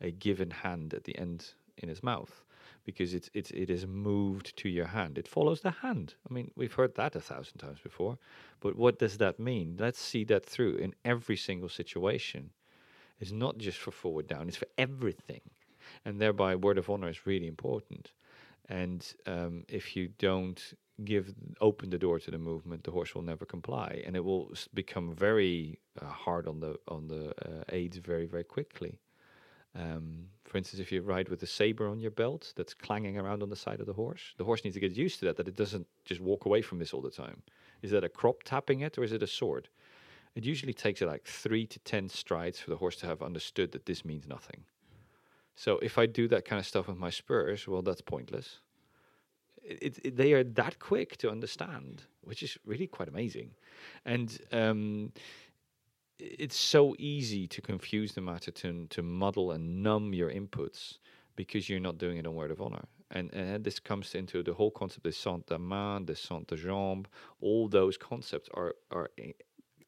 a given hand at the end in his mouth because it's it's it is moved to your hand. It follows the hand. I mean, we've heard that a thousand times before, but what does that mean? Let's see that through in every single situation. It's not just for forward down; it's for everything, and thereby word of honor is really important. And um, if you don't give open the door to the movement, the horse will never comply, and it will become very uh, hard on the on the uh, aids very very quickly. Um, for instance, if you ride with a saber on your belt that's clanging around on the side of the horse, the horse needs to get used to that. That it doesn't just walk away from this all the time. Is that a crop tapping it, or is it a sword? It usually takes like three to ten strides for the horse to have understood that this means nothing. So if I do that kind of stuff with my spurs, well, that's pointless. It, it, they are that quick to understand, which is really quite amazing. And um, it's so easy to confuse the matter, to, to muddle and numb your inputs because you're not doing it on word of honor. And, and this comes into the whole concept of sainte de main, descente jambe. All those concepts are, are i-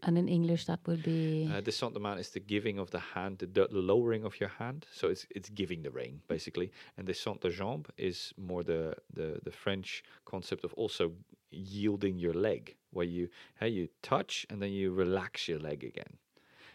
And in English, that would be uh, de main is the giving of the hand, the, the lowering of your hand. So it's it's giving the rein basically. And descente de jambe is more the, the the French concept of also yielding your leg, where you hey you touch and then you relax your leg again,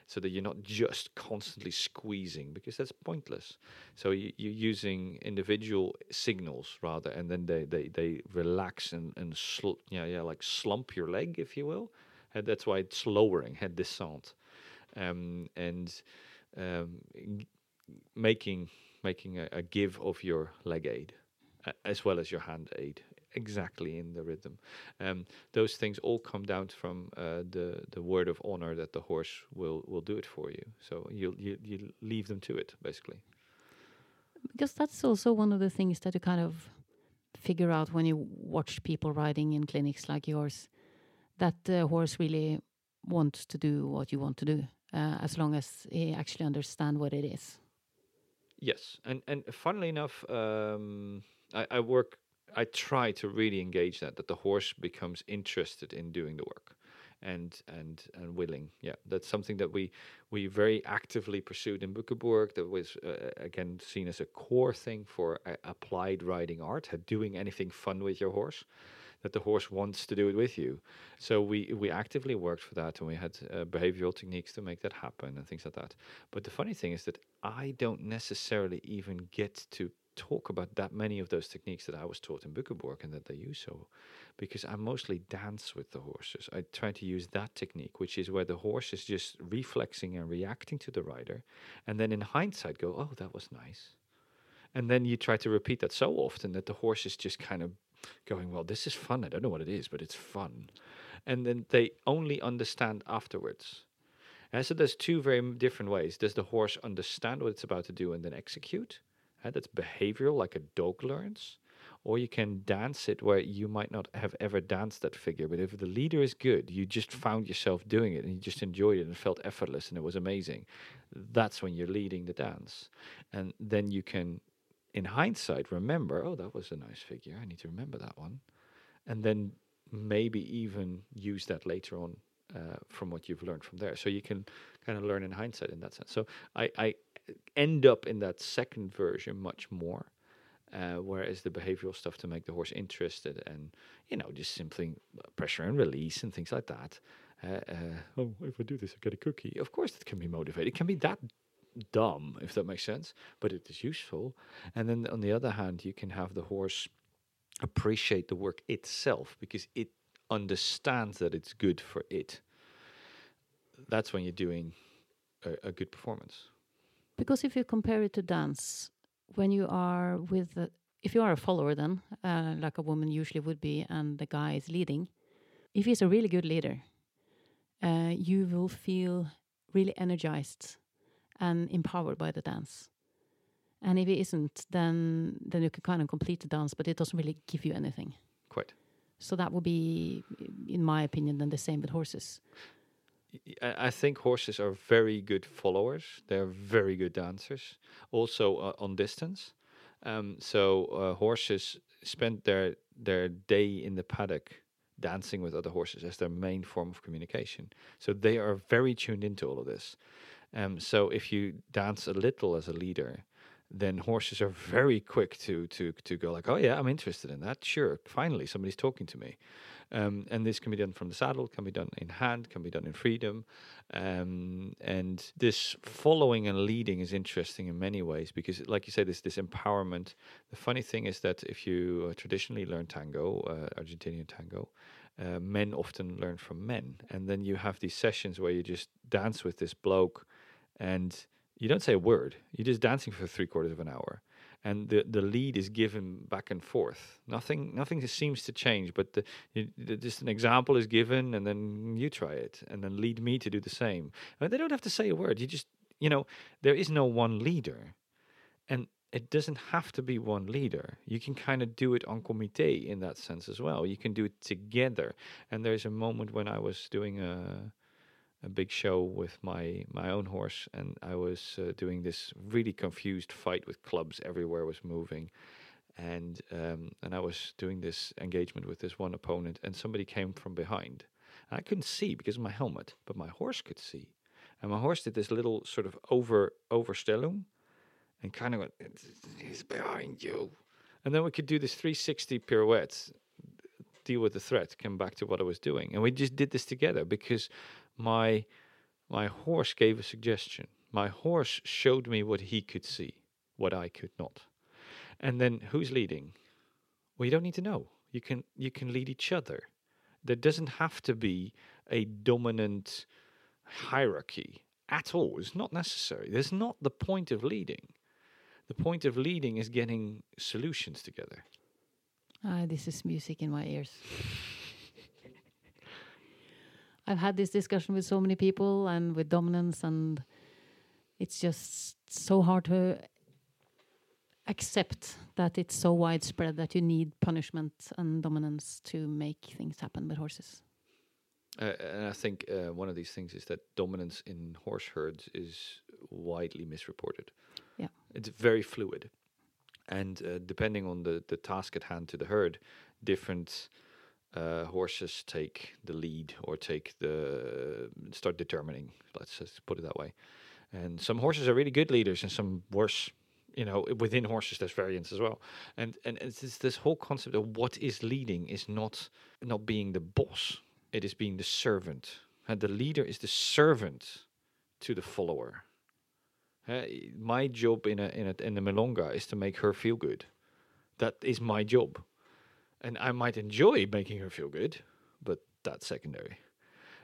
so that you're not just constantly squeezing because that's pointless. So you, you're using individual signals rather, and then they they, they relax and and sl- yeah yeah like slump your leg if you will. That's why it's lowering head descent, um, and um, making making a, a give of your leg aid a- as well as your hand aid exactly in the rhythm. Um, those things all come down from uh, the the word of honor that the horse will will do it for you. So you you you leave them to it basically. because that's also one of the things that you kind of figure out when you watch people riding in clinics like yours that the horse really wants to do what you want to do uh, as long as he actually understands what it is Yes, and and funnily enough, um, I, I work. I try to really engage that that the horse becomes interested in doing the work, and and and willing. Yeah, that's something that we we very actively pursued in Bückeburg. That was uh, again seen as a core thing for uh, applied riding art. Doing anything fun with your horse, that the horse wants to do it with you. So we we actively worked for that, and we had uh, behavioral techniques to make that happen and things like that. But the funny thing is that I don't necessarily even get to talk about that many of those techniques that I was taught in Bückeburg and that they use so because I mostly dance with the horses. I try to use that technique, which is where the horse is just reflexing and reacting to the rider, and then in hindsight go, "Oh, that was nice." And then you try to repeat that so often that the horse is just kind of going, Well, this is fun. I don't know what it is, but it's fun. And then they only understand afterwards. And so there's two very different ways. Does the horse understand what it's about to do and then execute? Uh, that's behavioral, like a dog learns. Or you can dance it where you might not have ever danced that figure, but if the leader is good, you just found yourself doing it and you just enjoyed it and felt effortless and it was amazing. That's when you're leading the dance. And then you can in hindsight remember oh that was a nice figure i need to remember that one. And then maybe even use that later on uh, from what you've learned from there. So you can kind of learn in hindsight in that sense. So i, I end up in that second version much more uh, whereas the behavioral stuff to make the horse interested and you know just simply pressure and release and things like that uh, uh, oh if i do this i get a cookie. of course it can be motivated. It can be that dumb, if that makes sense, but it is useful. And then on the other hand, you can have the horse appreciate the work itself because it understands that it's good for it. That's when you're doing a, a good performance. Because if you compare it to dance, when you are with, if you are a follower, then uh, like a woman usually would be, and the guy is leading, if he's a really good leader, uh, you will feel really energized and empowered by the dance. And if it isn't, then then you can kind of complete the dance, but it doesn't really give you anything. Quite. So that would be, in my opinion, then the same with horses. I think horses are very good followers. They're very good dancers, also uh, on distance. Um, so uh, horses spend their their day in the paddock dancing with other horses as their main form of communication. So they are very tuned into all of this. Um, so if you dance a little as a leader, then horses are very quick to to to go like, oh yeah, I'm interested in that. Sure, finally somebody's talking to me. Um, and this can be done from the saddle, can be done in hand, can be done in freedom. Um, and this following and leading is interesting in many ways because, like you said, this this empowerment. The funny thing is that if you uh, traditionally learn tango, uh, Argentinian tango, uh, men often learn from men, and then you have these sessions where you just dance with this bloke, and you don't say a word. You're just dancing for three quarters of an hour, and the the lead is given back and forth. Nothing nothing seems to change, but the, the, just an example is given, and then you try it, and then lead me to do the same. And they don't have to say a word. You just you know there is no one leader, and it doesn't have to be one leader. You can kind of do it on comité in that sense as well. You can do it together. And there's a moment when I was doing a a big show with my my own horse, and I was uh, doing this really confused fight with clubs everywhere was moving, and um, and I was doing this engagement with this one opponent, and somebody came from behind. And I couldn't see because of my helmet, but my horse could see, and my horse did this little sort of over overstellung, and kind of went, "He's behind you," and then we could do this 360 pirouette deal with the threat, come back to what I was doing. And we just did this together because my my horse gave a suggestion. My horse showed me what he could see, what I could not. And then who's leading? Well, you don't need to know. You can you can lead each other. There doesn't have to be a dominant hierarchy at all. It's not necessary. There's not the point of leading. The point of leading is getting solutions together. Ah, this is music in my ears. I've had this discussion with so many people and with dominance, and it's just so hard to accept that it's so widespread that you need punishment and dominance to make things happen with horses. Uh, and I think uh, one of these things is that dominance in horse herds is widely misreported. Yeah, it's very fluid, and uh, depending on the the task at hand to the herd, different uh, horses take the lead or take the start determining. Let's just put it that way. And some horses are really good leaders, and some worse. You know, within horses, there's variance as well. And and it's this, whole concept of what is leading is not not being the boss. It is being the servant. And the leader is the servant to the follower. Uh, my job in a in a in the milonga is to make her feel good. That is my job and I might enjoy making her feel good, but that's secondary.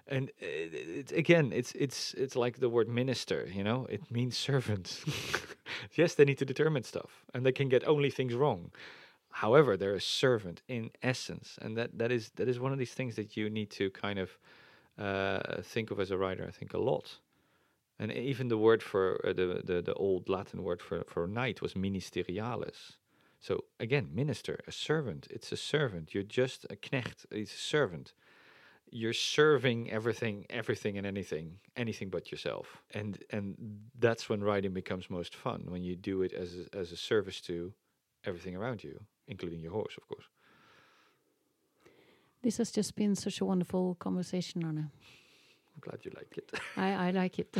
And it, it, again, it's it's it's like the word minister. You know, it means servant. yes, they need to determine stuff, and they can get only things wrong. However, they're a servant in essence, and that that is that is one of these things that you need to kind of uh, think of as a rider. I think a lot. And even the word for uh, the, the the old Latin word for for knight was ministerialis, so again, minister, a servant. It's a servant. You're just a knecht. It's a servant. You're serving everything, everything and anything, anything but yourself. And and that's when riding becomes most fun when you do it as a, as a service to everything around you, including your horse, of course. This has just been such a wonderful conversation, Arne. I'm glad you like it. I, I like it.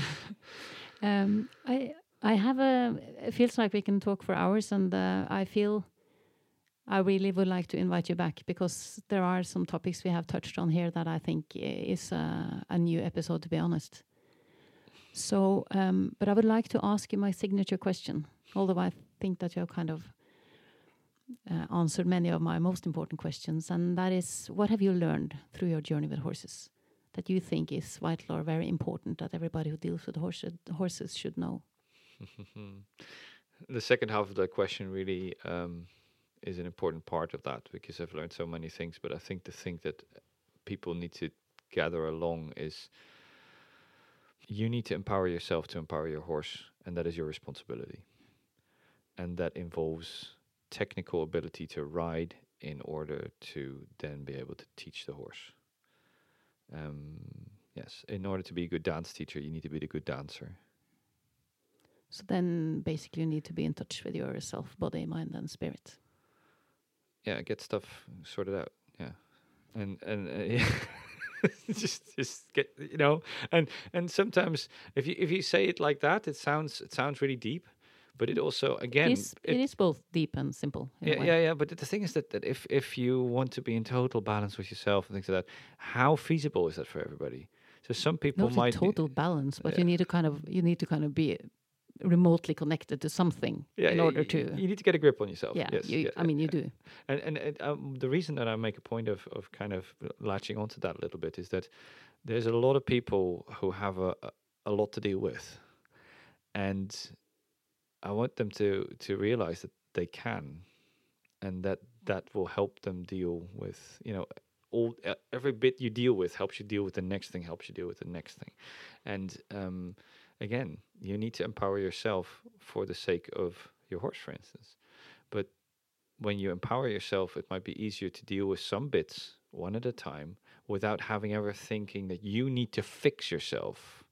um, I I have a. It feels like we can talk for hours, and uh, I feel I really would like to invite you back because there are some topics we have touched on here that I think is a, a new episode. To be honest, So, um, but I would like to ask you my signature question, although I think that you have kind of uh, answered many of my most important questions, and that is what have you learned through your journey with horses that you think is vital or very important that everybody who deals with horses, horses should know? the second half of the question really um, is an important part of that because I've learned so many things. But I think the thing that people need to gather along is you need to empower yourself to empower your horse, and that is your responsibility. And that involves technical ability to ride in order to then be able to teach the horse. Um, yes, in order to be a good dance teacher, you need to be a good dancer. So then basically you need to be in touch with yourself, body, mind, and spirit. Yeah, get stuff sorted out. Yeah, and and uh, yeah. just just get you know and and sometimes if you if you say it like that it sounds it sounds really deep but it also again it is, it, it is both deep and simple yeah yeah yeah but the thing is that, that if if you want to be in total balance with yourself and things like that how feasible is that for everybody so some people Not might total balance but yeah. you need to kind of you need to kind of be remotely connected to something yeah, in order to you need to get a grip on yourself. Yeah, yes, you, yeah i mean you do. And and, and um, the reason that i make a point of of kind of latching onto that a little bit is that there's a lot of people who have a a lot to deal with. And i want them to to realize that they can and that that will help them deal with you know all every bit you deal with helps you deal with the next thing helps you deal with the next thing. And um again, you need to empower yourself for the sake of your horse, for instance. But when you empower yourself, it might be easier to deal with some bits one at a time without having ever thinking that you need to fix yourself.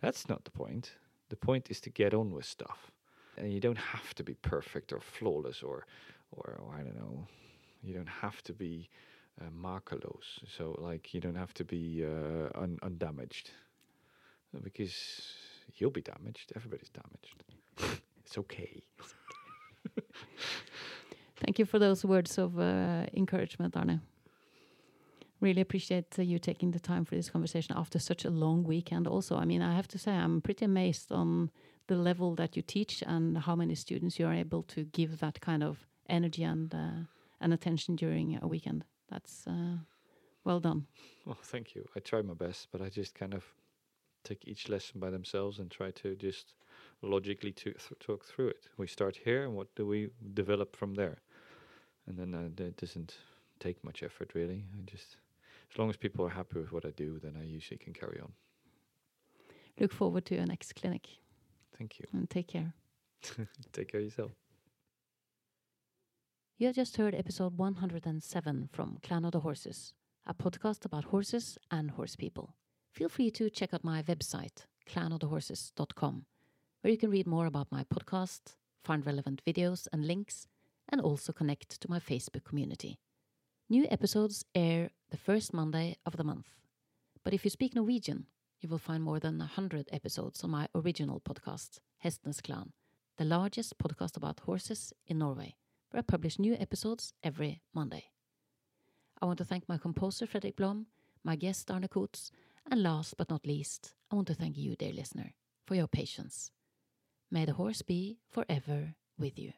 That's not the point. The point is to get on with stuff. And you don't have to be perfect or flawless or, or, or I don't know, you don't have to be uh, makeloos. So, like, you don't have to be uh, un- undamaged. Because you'll be damaged. Everybody's damaged. it's okay. Thank you for those words of uh, encouragement, Arne. Really appreciate uh, you taking the time for this conversation after such a long weekend. Also, I mean, I have to say, I'm pretty amazed on the level that you teach and how many students you are able to give that kind of energy and uh, and attention during a weekend. That's uh, well done. Well, thank you. I try my best, but I just kind of take each lesson by themselves and try to just logically to th- talk through it. We start here, and what do we develop from there? And then uh, it doesn't take much effort, really. I just, as long as people are happy with what I do, then I usually can carry on. Look forward to your next clinic. Thank you. And take care. take care yourself. You have just heard episode 107 from Clan of the Horses, a podcast about horses and horse people feel free to check out my website, clanofthehorses.com, where you can read more about my podcast, find relevant videos and links, and also connect to my Facebook community. New episodes air the first Monday of the month. But if you speak Norwegian, you will find more than 100 episodes on my original podcast, Hestenes Klan, the largest podcast about horses in Norway, where I publish new episodes every Monday. I want to thank my composer Fredrik Blom, my guest Arne Koets, and last but not least, I want to thank you, dear listener, for your patience. May the horse be forever with you.